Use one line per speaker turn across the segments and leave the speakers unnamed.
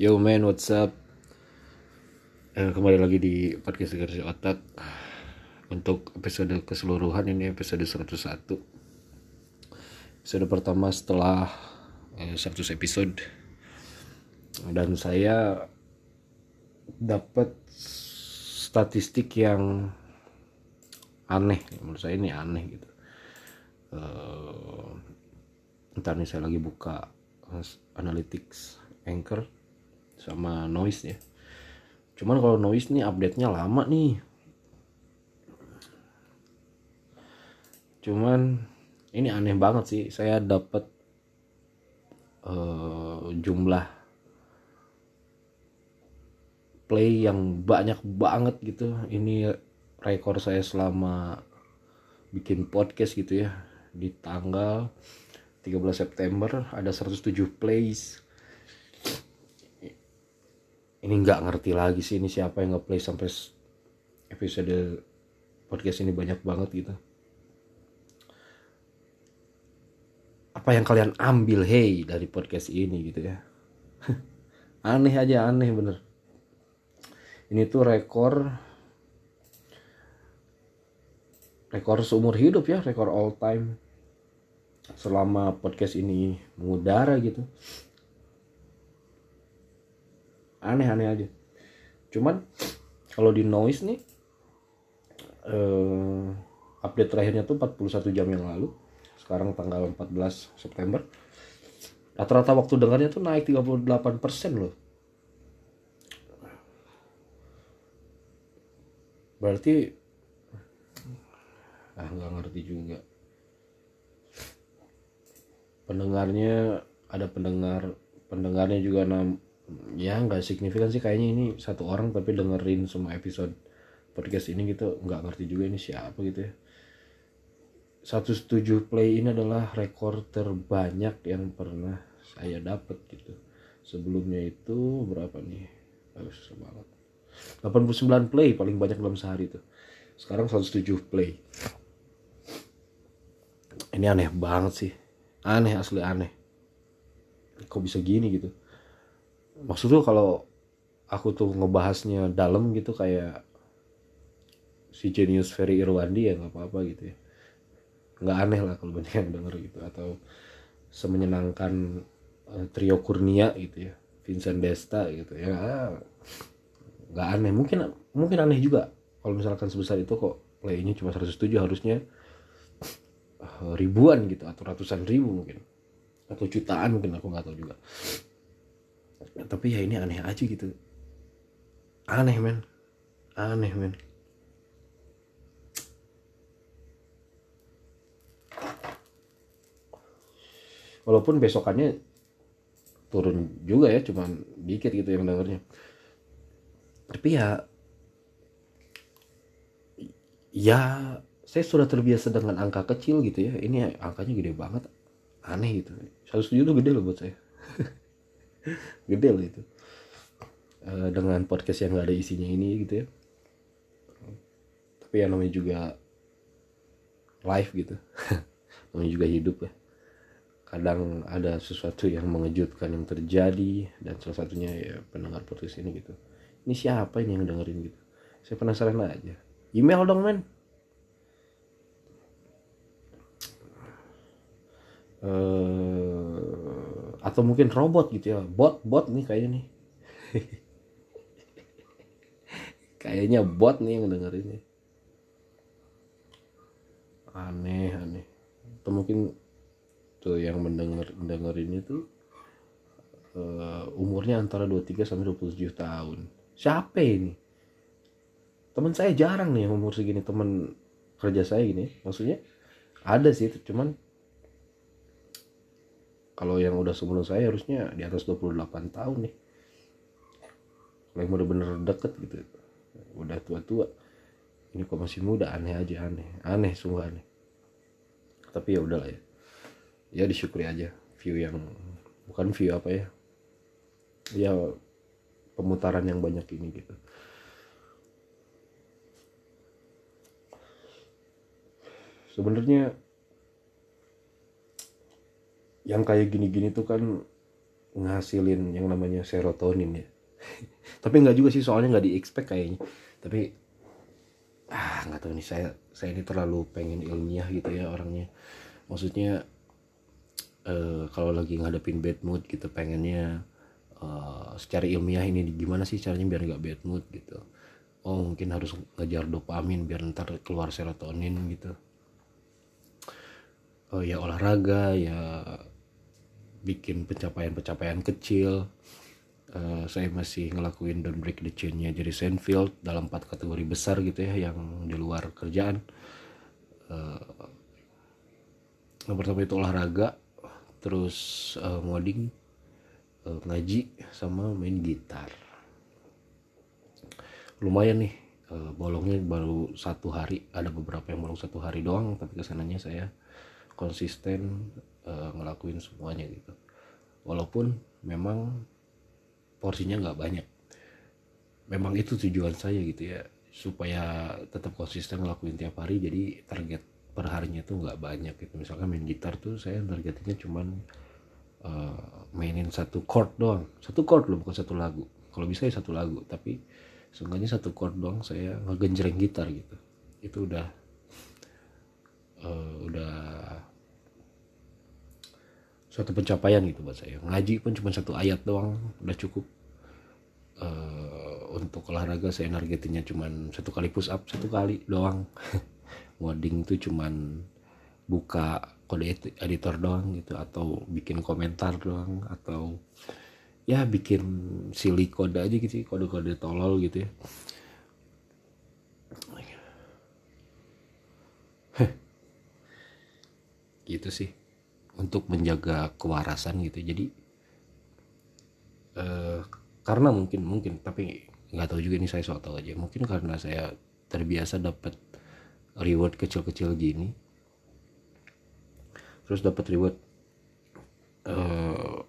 Yo man, what's up? Eh, kembali lagi di podcast Garis Otak. Untuk episode keseluruhan ini episode 101 Episode pertama setelah eh, 100 episode. Dan saya dapat statistik yang aneh. Menurut saya ini aneh gitu. Uh, Ntar nih saya lagi buka analytics anchor sama noise ya. Cuman kalau noise nih update nya lama nih. Cuman ini aneh banget sih saya dapat uh, jumlah play yang banyak banget gitu. Ini rekor saya selama bikin podcast gitu ya. Di tanggal 13 September ada 107 plays ini nggak ngerti lagi sih ini siapa yang ngeplay sampai episode podcast ini banyak banget gitu. Apa yang kalian ambil hey dari podcast ini gitu ya? Aneh aja aneh bener. Ini tuh rekor rekor seumur hidup ya rekor all time selama podcast ini mengudara gitu aneh-aneh aja. Cuman kalau di noise nih eh, update terakhirnya tuh 41 jam yang lalu. Sekarang tanggal 14 September. Rata-rata waktu dengarnya tuh naik 38% loh. Berarti ah nggak ngerti juga. Pendengarnya ada pendengar pendengarnya juga ya nggak signifikan sih kayaknya ini satu orang tapi dengerin semua episode podcast ini gitu nggak ngerti juga ini siapa gitu ya. 107 play ini adalah rekor terbanyak yang pernah saya dapat gitu. Sebelumnya itu berapa nih? Harus banget. 89 play paling banyak dalam sehari tuh. Sekarang 107 play. Ini aneh banget sih. Aneh asli aneh. Kok bisa gini gitu maksudnya kalau aku tuh ngebahasnya dalam gitu kayak si Genius Ferry Irwandi ya nggak apa-apa gitu ya. Nggak aneh lah kalau banyak yang denger gitu. Atau semenyenangkan uh, trio Kurnia gitu ya Vincent Desta gitu ya. Nggak aneh. Mungkin mungkin aneh juga. Kalau misalkan sebesar itu kok playnya cuma 107 harusnya uh, ribuan gitu atau ratusan ribu mungkin. Atau jutaan mungkin aku nggak tahu juga tapi ya ini aneh aja gitu. Aneh men. Aneh men. Walaupun besokannya turun juga ya cuman dikit gitu yang dengernya. Tapi ya ya saya sudah terbiasa dengan angka kecil gitu ya. Ini angkanya gede banget. Aneh gitu. 107 itu gede loh buat saya gede loh itu. Uh, dengan podcast yang gak ada isinya ini gitu ya. Tapi yang namanya juga live gitu. Namanya juga hidup ya. Kadang ada sesuatu yang mengejutkan yang terjadi dan salah satunya ya pendengar podcast ini gitu. Ini siapa ini yang dengerin gitu? Saya penasaran aja. Email dong men. Uh, atau mungkin robot gitu ya. Bot bot nih kayaknya nih. Kayaknya bot nih yang dengerin nih. Aneh aneh. Atau mungkin tuh yang mendengar dengerin itu uh, umurnya antara 23 sampai 27 tahun. Siapa ini? Teman saya jarang nih umur segini. Teman kerja saya gini maksudnya ada sih cuman kalau yang udah sebelum saya harusnya di atas 28 tahun nih. Kalau yang bener-bener deket gitu. Udah tua-tua. Ini kok masih muda? Aneh aja aneh. Aneh sungguh aneh. Tapi ya udahlah ya. Ya disyukuri aja view yang bukan view apa ya. Ya pemutaran yang banyak ini gitu. Sebenarnya yang kayak gini-gini tuh kan ngasilin yang namanya serotonin ya. Tapi nggak juga sih soalnya nggak di expect kayaknya. Tapi ah nggak tahu nih saya saya ini terlalu pengen ilmiah gitu ya orangnya. Maksudnya uh, kalau lagi ngadepin bad mood gitu pengennya uh, secara ilmiah ini gimana sih caranya biar nggak bad mood gitu. Oh mungkin harus ngejar dopamin biar ntar keluar serotonin gitu. Oh ya olahraga ya bikin pencapaian-pencapaian kecil. Uh, saya masih ngelakuin don't break the chainnya jadi Seinfeld dalam empat kategori besar gitu ya yang di luar kerjaan. Uh, yang pertama itu olahraga terus uh, modding uh, ngaji sama main gitar. Lumayan nih uh, bolongnya baru satu hari ada beberapa yang bolong satu hari doang tapi ke sananya saya konsisten uh, ngelakuin semuanya gitu. Walaupun memang porsinya nggak banyak. Memang itu tujuan saya gitu ya supaya tetap konsisten ngelakuin tiap hari. Jadi target per harinya tuh nggak banyak gitu. Misalkan main gitar tuh saya targetnya cuman uh, mainin satu chord doang. Satu chord loh bukan satu lagu. Kalau bisa ya satu lagu tapi seenggaknya satu chord doang saya ngegenjreng gitar gitu. Itu udah uh, udah suatu pencapaian gitu buat saya. Ngaji pun cuma satu ayat doang udah cukup. Uh, untuk olahraga saya nargetinnya cuma satu kali push up satu kali doang. Wording tuh cuman buka kode editor doang gitu atau bikin komentar doang atau ya bikin silly kode aja gitu kode-kode tolol gitu ya. Gitu sih untuk menjaga kewarasan gitu. Jadi eh, karena mungkin mungkin tapi nggak tahu juga ini saya soal tahu aja. Mungkin karena saya terbiasa dapat reward kecil-kecil gini terus dapat reward uh,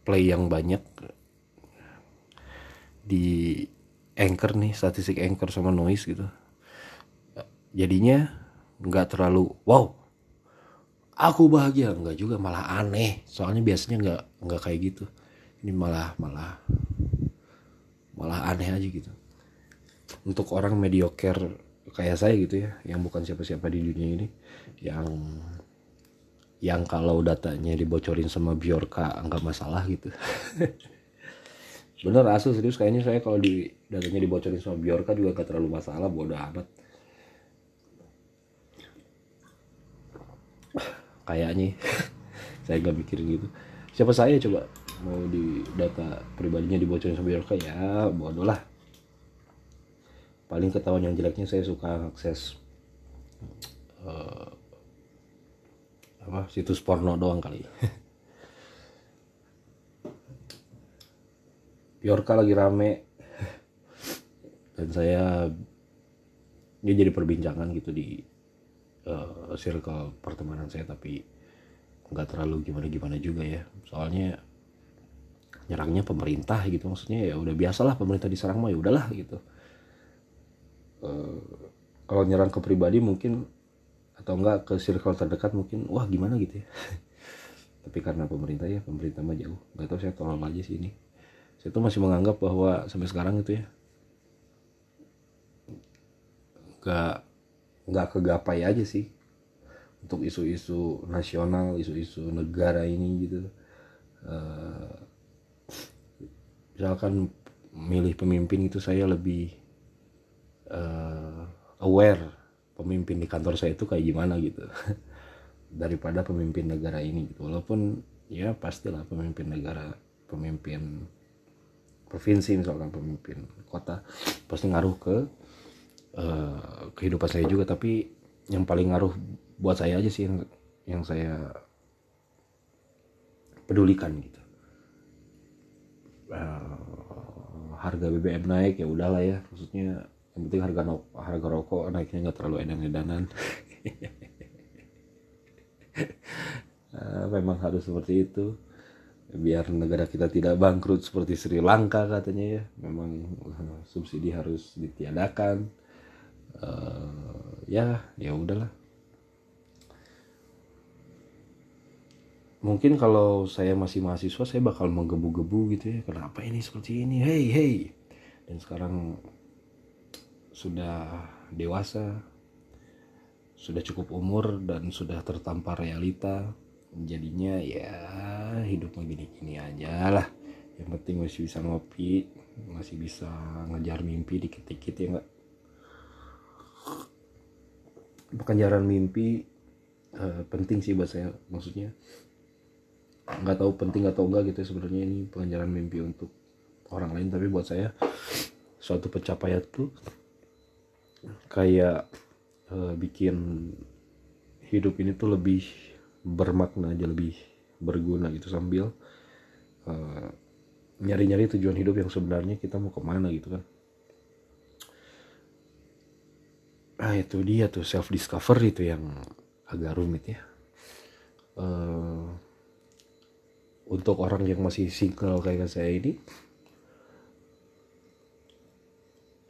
play yang banyak di anchor nih statistik anchor sama noise gitu. Jadinya nggak terlalu wow aku bahagia. Nggak juga malah aneh. Soalnya biasanya nggak nggak kayak gitu. Ini malah malah malah aneh aja gitu. Untuk orang mediocre kayak saya gitu ya yang bukan siapa-siapa di dunia ini yang yang kalau datanya dibocorin sama Bjorka nggak masalah gitu. Bener asu serius. Kayaknya saya kalau di datanya dibocorin sama Bjorka juga gak terlalu masalah bodoh amat kayaknya. Saya nggak mikirin gitu. Siapa saya coba? Mau di data pribadinya dibocorin sama Bjorka ya bodoh lah. Paling ketahuan yang jeleknya saya suka akses uh, apa situs porno doang kali. Bjorka lagi rame. Dan saya ini jadi perbincangan gitu di uh, circle pertemanan saya tapi nggak terlalu gimana gimana juga ya. Soalnya nyerangnya pemerintah gitu maksudnya ya udah biasalah pemerintah diserang mah ya udahlah gitu. Uh, kalau nyerang ke pribadi mungkin atau enggak ke circle terdekat mungkin wah gimana gitu ya. Tapi karena pemerintah ya pemerintah mah jauh. Nggak tahu saya tolong aja sih ini. Saya tuh masih menganggap bahwa sampai sekarang itu ya nggak nggak kegapai aja sih. Untuk isu-isu nasional isu-isu negara ini gitu. Uh, misalkan milih pemimpin itu saya lebih uh, aware pemimpin di kantor saya itu kayak gimana gitu. Daripada pemimpin negara ini gitu. Walaupun ya pastilah pemimpin negara pemimpin provinsi misalkan pemimpin kota pasti ngaruh ke uh, kehidupan saya juga tapi yang paling ngaruh buat saya aja sih yang yang saya pedulikan gitu. Uh, harga BBM naik ya udahlah ya. Maksudnya yang penting harga no, harga rokok naiknya nggak terlalu edan-edanan. Uh, memang harus seperti itu. Biar negara kita tidak bangkrut seperti Sri Lanka katanya ya. Memang subsidi harus ditiadakan uh, ya ya udahlah. Mungkin kalau saya masih mahasiswa saya bakal menggebu-gebu gitu ya. Kenapa ini seperti ini? Hey hey. Dan sekarang sudah dewasa sudah cukup umur dan sudah tertampar realita. Jadinya ya hidupnya gini-gini aja lah. Yang penting masih bisa ngopi masih bisa ngejar mimpi dikit-dikit ya enggak pengejaran mimpi uh, penting sih buat saya. Maksudnya nggak tahu penting atau enggak gitu ya sebenarnya ini pengejaran mimpi untuk orang lain. Tapi buat saya suatu pencapaian tuh kayak uh, bikin hidup ini tuh lebih bermakna aja lebih berguna gitu. Sambil uh, nyari-nyari tujuan hidup yang sebenarnya kita mau ke mana gitu kan nah itu dia tuh self discovery itu yang agak rumit ya. Uh, untuk orang yang masih single kayak saya ini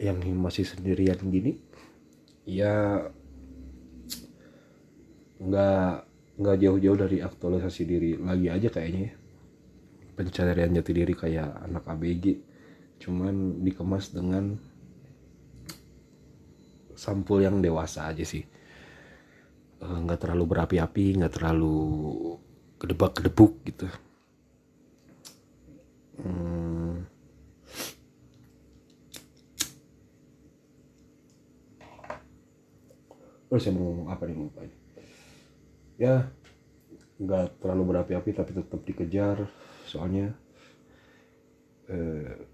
yang masih sendirian gini ya nggak nggak jauh-jauh dari aktualisasi diri lagi aja kayaknya ya. Pencarian jati diri kayak anak ABG cuman dikemas dengan sampul yang dewasa aja sih. Eh, nggak terlalu berapi-api nggak terlalu kedebak kedebuk gitu. Hmm. terus saya mau apa nih lupa ya nggak terlalu berapi-api tapi tetap dikejar soalnya eh,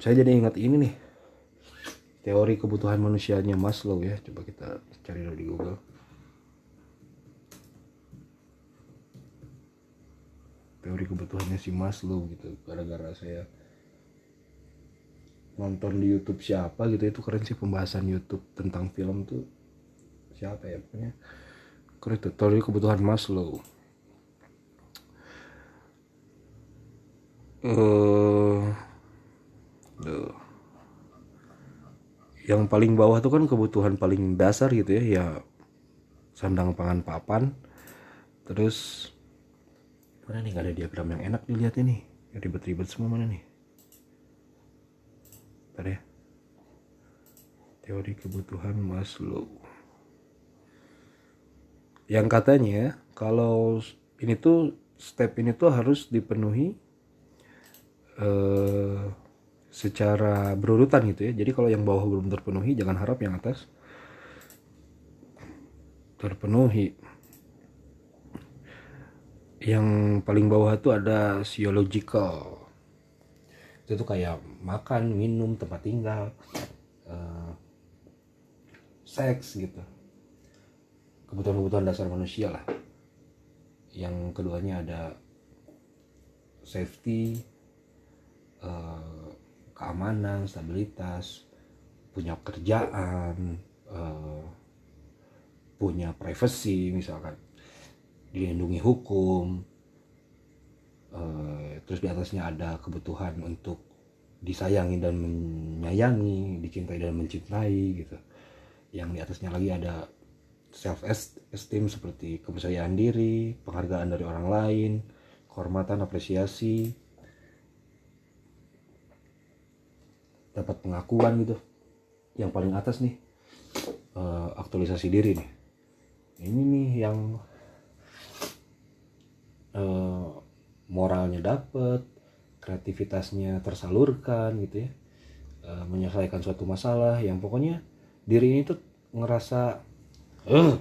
saya jadi ingat ini nih teori kebutuhan manusianya Maslow ya. Coba kita cari dulu di Google. Teori kebutuhannya si Maslow gitu gara-gara saya nonton di YouTube siapa gitu. Itu keren sih pembahasan YouTube tentang film tuh. Siapa ya pokoknya keren tuh teori kebutuhan Maslow. Uh, yang paling bawah tuh kan kebutuhan paling dasar gitu ya ya sandang pangan papan. Terus mana nih gak ada diagram yang enak dilihat ini. Ribet-ribet semua mana nih? Bentar ya. Teori kebutuhan Maslow. Yang katanya kalau ini tuh step ini tuh harus dipenuhi Eh, secara berurutan gitu ya. Jadi kalau yang bawah belum terpenuhi jangan harap yang atas terpenuhi. Yang paling bawah itu ada physiological itu tuh kayak makan minum tempat tinggal uh, seks gitu. Kebutuhan-kebutuhan dasar manusia lah. Yang keduanya ada safety Eh, keamanan stabilitas punya kerjaan uh, punya privasi misalkan. Dilindungi hukum uh, terus di atasnya ada kebutuhan untuk disayangi dan menyayangi dicintai dan mencintai gitu. Yang di atasnya lagi ada self esteem seperti kepercayaan diri penghargaan dari orang lain kehormatan apresiasi dapat pengakuan gitu. Yang paling atas nih uh, aktualisasi diri nih. Ini nih yang uh, moralnya dapet kreativitasnya tersalurkan gitu ya. Uh, menyelesaikan suatu masalah yang pokoknya diri ini tuh ngerasa eh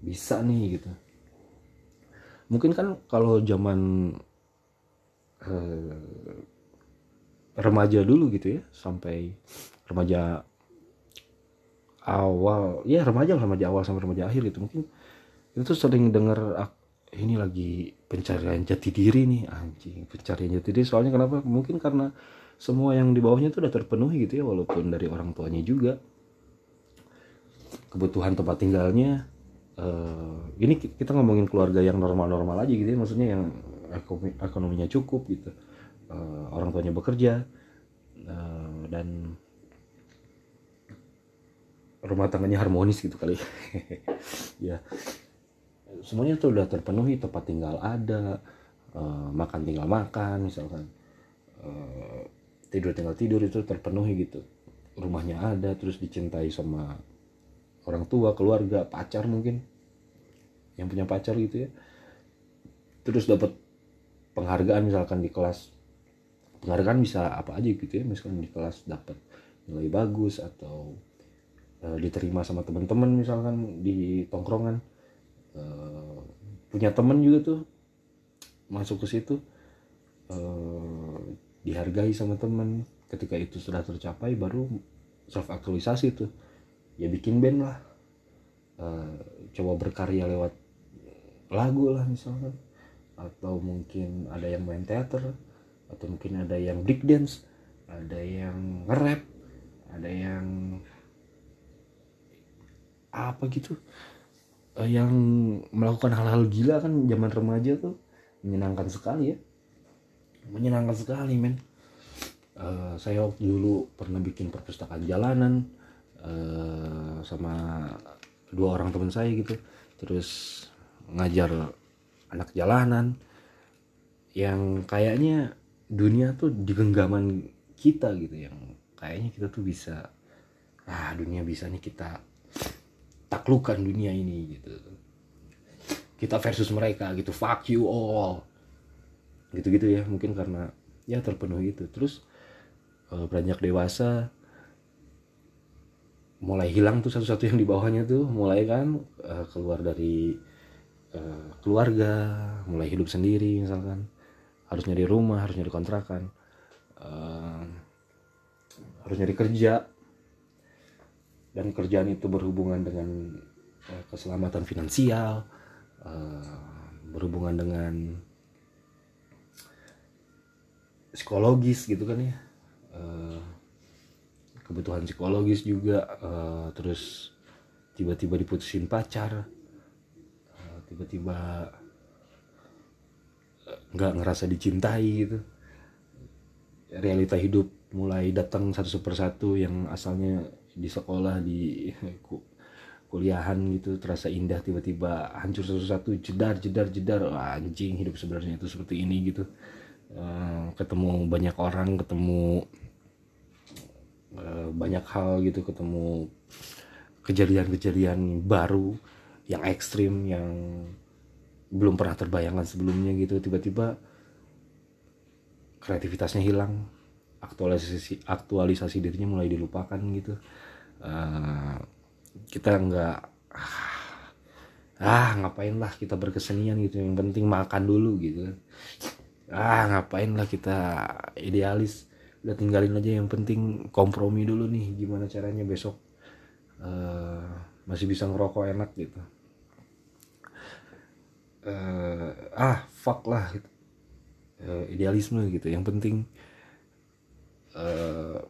bisa nih gitu. Mungkin kan kalau zaman uh, remaja dulu gitu ya sampai remaja awal. Ya remaja remaja awal sampai remaja akhir gitu. Mungkin itu sering dengar ini lagi pencarian jati diri nih anjing pencarian jati diri. Soalnya kenapa? Mungkin karena semua yang di bawahnya itu udah terpenuhi gitu ya walaupun dari orang tuanya juga. Kebutuhan tempat tinggalnya uh, ini kita ngomongin keluarga yang normal-normal aja gitu ya maksudnya yang ekonominya cukup gitu uh, orang tuanya bekerja uh, dan rumah tangganya harmonis gitu kali. Ya. Semuanya tuh udah terpenuhi tempat tinggal ada uh, makan tinggal makan misalkan. Uh, tidur tinggal tidur itu terpenuhi gitu. Rumahnya ada terus dicintai sama orang tua keluarga pacar mungkin. Yang punya pacar gitu ya. Terus dapat penghargaan misalkan di kelas penghargaan bisa apa aja gitu ya. Misalkan di kelas dapat nilai bagus atau uh, diterima sama teman-teman misalkan di tongkrongan. Uh, punya temen juga tuh masuk ke situ uh, dihargai sama temen ketika itu sudah tercapai baru self aktualisasi tuh. Ya bikin band lah. Uh, coba berkarya lewat lagu lah misalkan. Atau mungkin ada yang main teater atau mungkin ada yang break dance ada yang nge-rap ada yang apa gitu. Uh, yang melakukan hal-hal gila kan zaman remaja tuh menyenangkan sekali ya. Menyenangkan sekali men. Uh, saya waktu dulu pernah bikin perpustakaan jalanan uh, sama dua orang teman saya gitu. Terus ngajar anak jalanan. Yang kayaknya dunia tuh di genggaman kita gitu yang kayaknya kita tuh bisa ah dunia bisa nih kita taklukkan dunia ini gitu. Kita versus mereka gitu fuck you all. Gitu-gitu ya mungkin karena ya terpenuhi itu. Terus uh, beranjak dewasa mulai hilang tuh satu-satu yang di bawahnya tuh mulai kan uh, keluar dari uh, keluarga mulai hidup sendiri misalkan harus nyari rumah harus nyari kontrakan uh, harus nyari kerja. Dan kerjaan itu berhubungan dengan uh, keselamatan finansial uh, berhubungan dengan psikologis gitu kan ya. Uh, kebutuhan psikologis juga uh, terus tiba-tiba diputusin pacar tiba-tiba nggak ngerasa dicintai gitu. Realita hidup mulai datang satu persatu yang asalnya di sekolah di kuliahan gitu terasa indah tiba-tiba hancur satu-satu jedar jedar jedar. Wah, anjing hidup sebenarnya itu seperti ini gitu. Uh, ketemu banyak orang ketemu uh, banyak hal gitu ketemu kejadian-kejadian baru yang ekstrim yang belum pernah terbayangkan sebelumnya gitu. Tiba-tiba kreativitasnya hilang aktualisasi aktualisasi dirinya mulai dilupakan gitu. Uh, kita nggak ah ngapain lah kita berkesenian gitu. Yang penting makan dulu gitu ah ngapain lah kita idealis. Udah tinggalin aja yang penting kompromi dulu nih gimana caranya besok uh, masih bisa ngerokok enak gitu uh, ah fuck lah uh, idealisme gitu. Yang penting uh,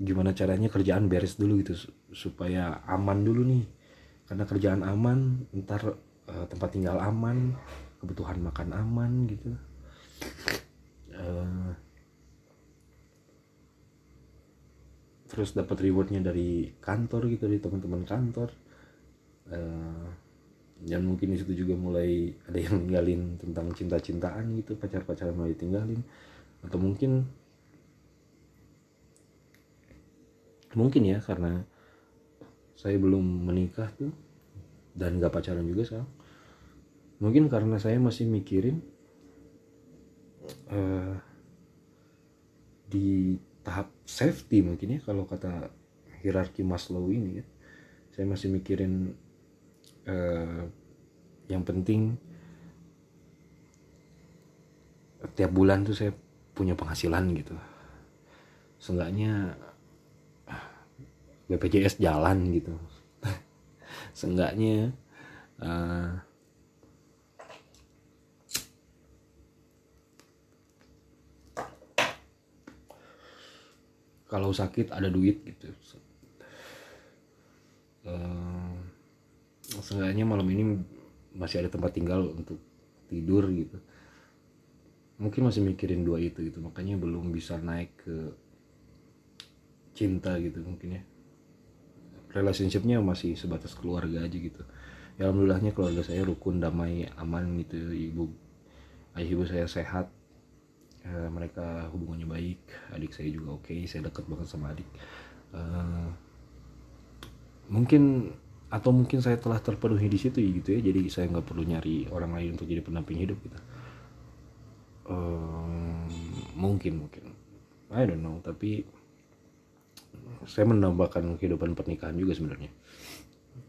gimana caranya kerjaan beres dulu gitu supaya aman dulu nih. Karena kerjaan aman ntar uh, tempat tinggal aman kebutuhan makan aman gitu. Uh, terus dapat rewardnya dari kantor gitu dari teman-teman kantor dan mungkin di situ juga mulai ada yang ninggalin tentang cinta-cintaan gitu pacar-pacaran mulai tinggalin atau mungkin mungkin ya karena saya belum menikah tuh dan gak pacaran juga sekarang. Mungkin karena saya masih mikirin uh, di tahap safety mungkin ya kalau kata hierarki Maslow ini ya. Saya masih mikirin uh, yang penting tiap bulan tuh saya punya penghasilan gitu. Seenggaknya BPJS jalan gitu. Seenggaknya uh, kalau sakit ada duit gitu. Uh, seenggaknya malam ini masih ada tempat tinggal untuk tidur gitu. Mungkin masih mikirin dua itu gitu makanya belum bisa naik ke cinta gitu mungkin ya. Relationshipnya masih sebatas keluarga aja gitu. Ya alhamdulillahnya keluarga saya rukun damai aman gitu. Ibu ayah ibu saya sehat. Uh, mereka hubungannya baik adik saya juga oke okay. saya dekat banget sama adik. Uh, mungkin atau mungkin saya telah terpenuhi di situ gitu ya jadi saya nggak perlu nyari orang lain untuk jadi pendamping hidup gitu. Um, mungkin mungkin. I don't know tapi saya menambahkan kehidupan pernikahan juga sebenarnya.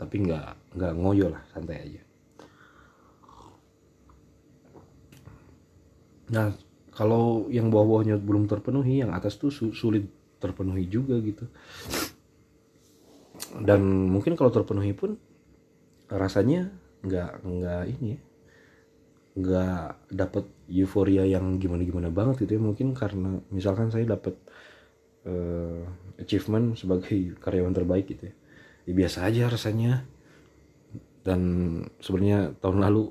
Tapi nggak nggak ngoyo lah santai aja. Nah kalau yang bawah-bawahnya belum terpenuhi yang atas tuh sulit terpenuhi juga gitu dan mungkin kalau terpenuhi pun rasanya nggak nggak ini ya nggak dapat euforia yang gimana gimana banget gitu ya. Mungkin karena misalkan saya dapat uh, achievement sebagai karyawan terbaik gitu ya, ya biasa aja rasanya. Dan sebenarnya tahun lalu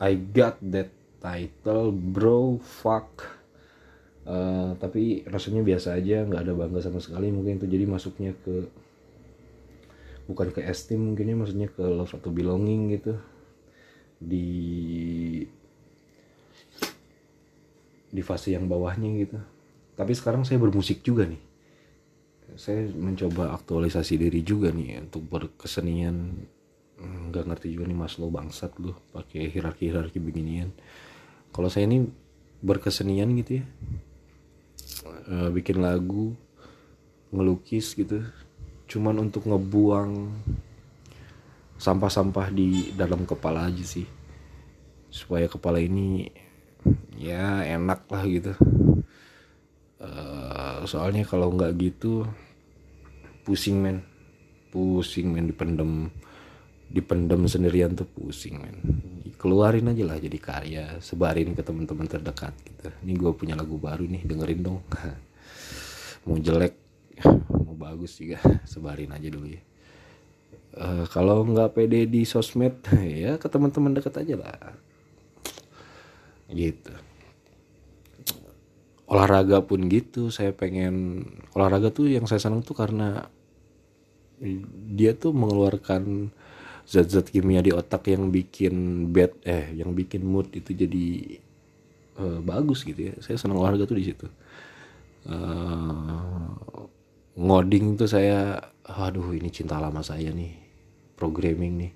I got that title bro fuck uh, tapi rasanya biasa aja nggak ada bangga sama sekali mungkin itu. Jadi masuknya ke bukan ke esteem mungkinnya maksudnya ke love atau belonging gitu. Di di fase yang bawahnya gitu. Tapi sekarang saya bermusik juga nih. Saya mencoba aktualisasi diri juga nih untuk berkesenian. Nggak ngerti juga nih mas lo bangsat lo pakai hierarki hierarki beginian. Kalau saya ini berkesenian gitu ya uh, bikin lagu ngelukis gitu. Cuman untuk ngebuang sampah-sampah di dalam kepala aja sih. Supaya kepala ini ya enak lah gitu. Uh, soalnya kalau nggak gitu pusing men. Pusing men dipendem dipendem sendirian tuh pusing men. Keluarin aja lah jadi karya sebarin ke teman-teman terdekat gitu. Ini gue punya lagu baru nih dengerin dong. Mau jelek mau bagus juga sebarin aja dulu ya. Uh, kalau nggak pede di sosmed ya ke teman-teman dekat aja lah. Gitu. Olahraga pun gitu saya pengen olahraga tuh yang saya senang tuh karena dia tuh mengeluarkan zat-zat kimia di otak yang bikin bad eh yang bikin mood itu jadi uh, bagus gitu ya. Saya senang olahraga tuh di situ. Uh, ngoding tuh saya aduh ini cinta lama saya nih programming nih.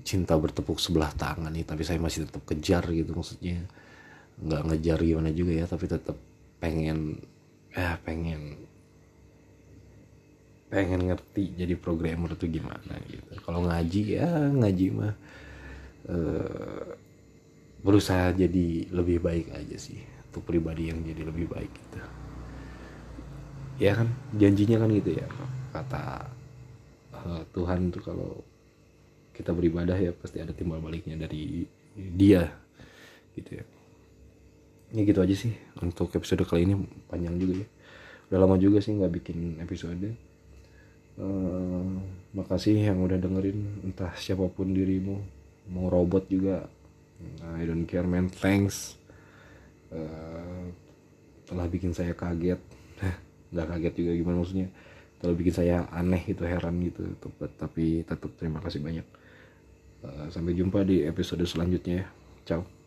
Cinta bertepuk sebelah tangan nih tapi saya masih tetap kejar gitu maksudnya. Nggak ngejar gimana juga ya tapi tetap pengen eh pengen pengen ngerti jadi programmer tuh gimana gitu. Kalau ngaji ya ngaji mah uh, berusaha jadi lebih baik aja sih. Untuk pribadi yang jadi lebih baik gitu. Ya kan janjinya kan gitu ya. Kata uh, Tuhan tuh kalau kita beribadah ya pasti ada timbal baliknya dari dia gitu ya. Ya gitu aja sih. Untuk episode kali ini panjang juga ya. Udah lama juga sih nggak bikin episode uh, makasih yang udah dengerin entah siapa pun dirimu. Mau robot juga. I don't care man. Thanks. Uh, telah bikin saya kaget. Nggak kaget juga gimana maksudnya. Telah bikin saya aneh itu heran gitu. Tapi tetap terima kasih banyak. Uh, sampai jumpa di episode selanjutnya ya. Ciao